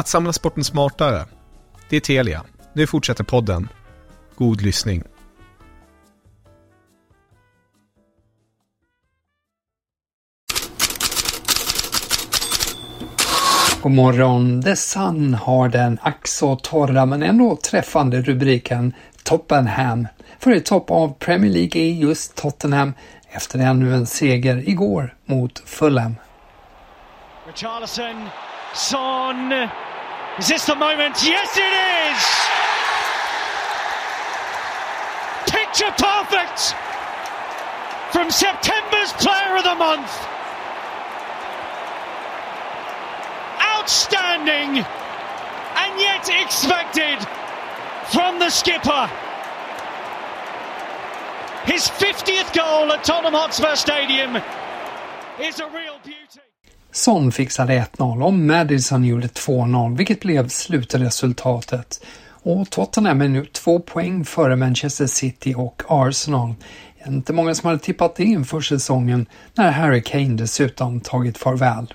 Att samla sporten smartare. Det är Telia. Nu fortsätter podden. God lyssning. God morgon. The Sun har den ack så torra men ändå träffande rubriken Tottenham. För i topp av Premier League är just Tottenham efter ännu en seger igår mot Fulham. Richarlison, Son, is this the moment? Yes it is! Picture perfect from September's Player of the Month. Outstanding and yet expected from the skipper. His 50th goal at Tottenham Hotspur Stadium is a real beauty. Son fixade 1-0 och Madison gjorde 2-0 vilket blev slutresultatet. Och Tottenham är nu två poäng före Manchester City och Arsenal. Inte många som hade tippat det inför säsongen när Harry Kane dessutom tagit farväl.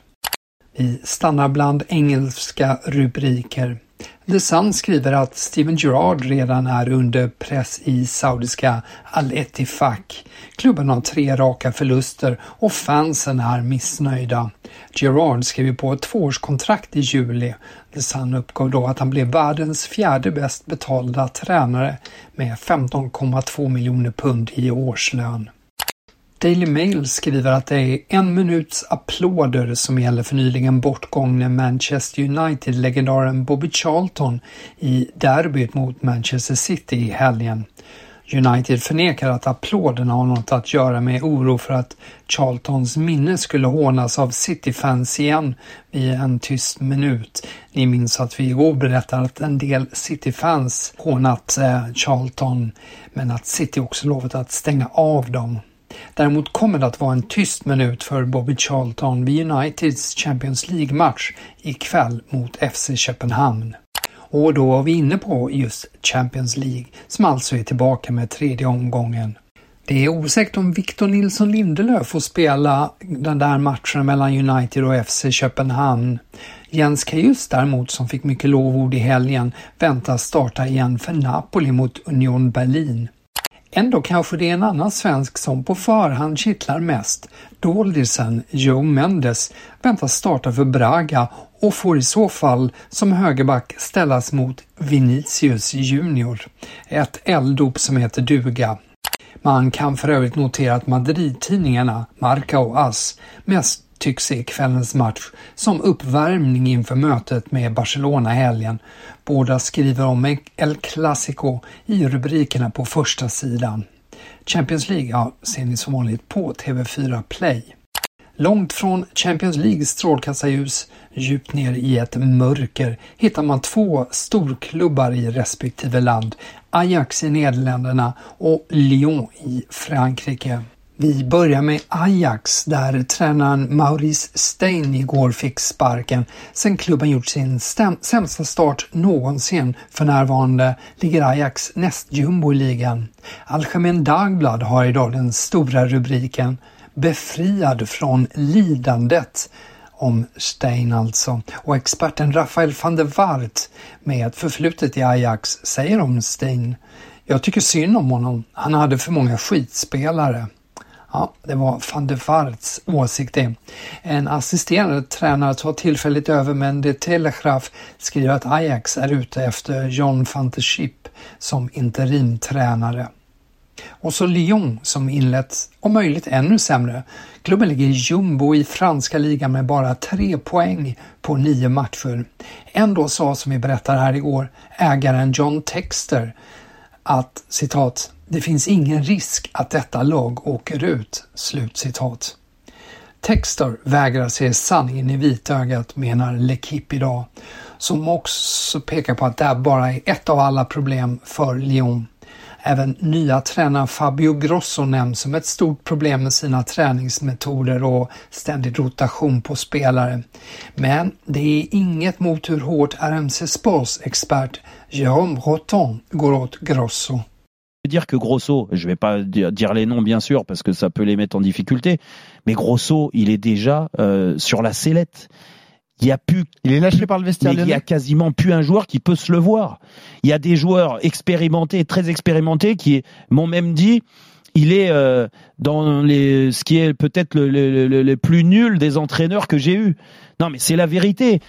Vi stannar bland engelska rubriker. The Sun skriver att Steven Gerrard redan är under press i saudiska Al-Ettifaq. Klubben har tre raka förluster och fansen är missnöjda. Gerrard skrev på ett tvåårskontrakt i juli. The Sun uppgav då att han blev världens fjärde bäst betalda tränare med 15,2 miljoner pund i årslön. Daily Mail skriver att det är en minuts applåder som gäller för nyligen bortgångne Manchester United-legendaren Bobby Charlton i derbyt mot Manchester City i helgen. United förnekar att applåderna har något att göra med oro för att Charltons minne skulle hånas av City-fans igen vid en tyst minut. Ni minns att vi igår berättade att en del City-fans hånat eh, Charlton men att City också lovat att stänga av dem. Däremot kommer det att vara en tyst minut för Bobby Charlton vid Uniteds Champions League-match ikväll mot FC Köpenhamn. Och då var vi inne på just Champions League som alltså är tillbaka med tredje omgången. Det är osäkert om Victor Nilsson Lindelöf får spela den där matchen mellan United och FC Köpenhamn. Jens Kajus däremot, som fick mycket lovord i helgen, väntas starta igen för Napoli mot Union Berlin. Ändå kanske det är en annan svensk som på förhand kittlar mest. Doldisen Joe Mendes väntas starta för Braga och får i så fall som högerback ställas mot Vinicius Junior. Ett elddop som heter duga. Man kan för övrigt notera att Madrid-tidningarna, Marca och AS, mest tycks se kvällens match som uppvärmning inför mötet med Barcelona i helgen. Båda skriver om El Clasico i rubrikerna på första sidan. Champions League ja, ser ni som vanligt på TV4 Play. Långt från Champions Leagues strålkastarljus, djupt ner i ett mörker, hittar man två storklubbar i respektive land. Ajax i Nederländerna och Lyon i Frankrike. Vi börjar med Ajax där tränaren Maurice Stein igår fick sparken sen klubben gjort sin sämsta start någonsin. För närvarande ligger Ajax näst jumbo i ligan. Algemen Dagblad har idag den stora rubriken Befriad från lidandet om Stein alltså. Och experten Rafael van der Wart med ett förflutet i Ajax säger om Stein jag tycker synd om honom. Han hade för många skitspelare. Ja, det var van der Waarts åsikt det. En assisterande tränare tar tillfälligt över men de Telegraph skriver att Ajax är ute efter John van der Schip som interimtränare. Och så Lyon som inlett, om möjligt ännu sämre. Klubben ligger jumbo i franska ligan med bara tre poäng på nio matcher. Ändå sa, som vi berättade här igår, ägaren John Texter att citat det finns ingen risk att detta lag åker ut. Slutcitat. Texter vägrar se sanningen i vitögat menar Lekip idag, som också pekar på att det här bara är ett av alla problem för Lyon. Även nya tränaren Fabio Grosso nämns som ett stort problem med sina träningsmetoder och ständig rotation på spelare. Men det är inget mot hur hårt RMC Sports expert Jérôme Roton går åt Grosso. Dire que Grosso, je vais pas dire les noms bien sûr parce que ça peut les mettre en difficulté, mais Grosso, il est déjà euh, sur la sellette. Il y a plus, il est lâché par le vestiaire. il y a quasiment plus un joueur qui peut se le voir. Il y a des joueurs expérimentés, très expérimentés, qui m'ont même dit, il est euh, dans les, ce qui est peut-être le, le, le, plus nul des entraîneurs que j'ai eu. Non, mais c'est la vérité.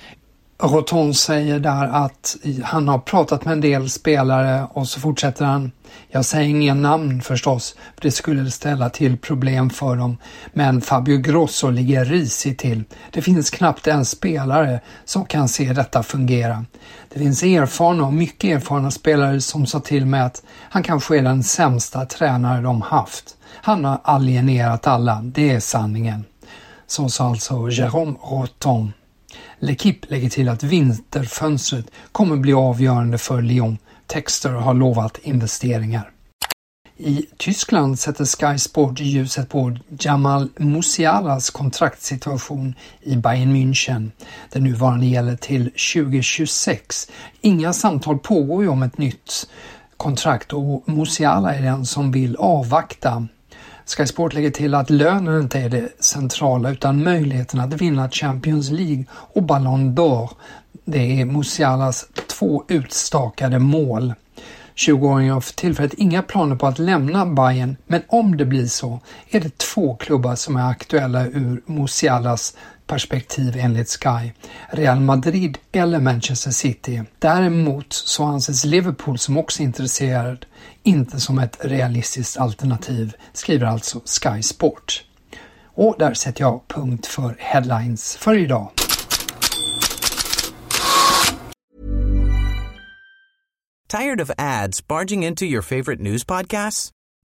Roton säger där att han har pratat med en del spelare och så fortsätter han. Jag säger inga namn förstås, för det skulle ställa till problem för dem. Men Fabio Grosso ligger risigt till. Det finns knappt en spelare som kan se detta fungera. Det finns erfarna och mycket erfarna spelare som sa till mig att han kanske är den sämsta tränare de haft. Han har alienerat alla, det är sanningen. Så sa alltså Jérôme Roton. L'Equipe lägger till att vinterfönstret kommer bli avgörande för Lyon. Texter har lovat investeringar. I Tyskland sätter Sky Sport ljuset på Jamal Musialas kontraktssituation i Bayern München. Den nuvarande gäller till 2026. Inga samtal pågår ju om ett nytt kontrakt och Musiala är den som vill avvakta. Sky Sport lägger till att lönen inte är det centrala utan möjligheten att vinna Champions League och Ballon d'Or. Det är Musialas två utstakade mål. 20-åringen har för tillfället inga planer på att lämna Bayern men om det blir så är det två klubbar som är aktuella ur Musialas perspektiv enligt Sky. Real Madrid eller Manchester City. Däremot så anses Liverpool som också intresserad inte som ett realistiskt alternativ, skriver alltså Sky Sport. Och där sätter jag punkt för headlines för idag. Tired of ads barging into your favorite news podcasts?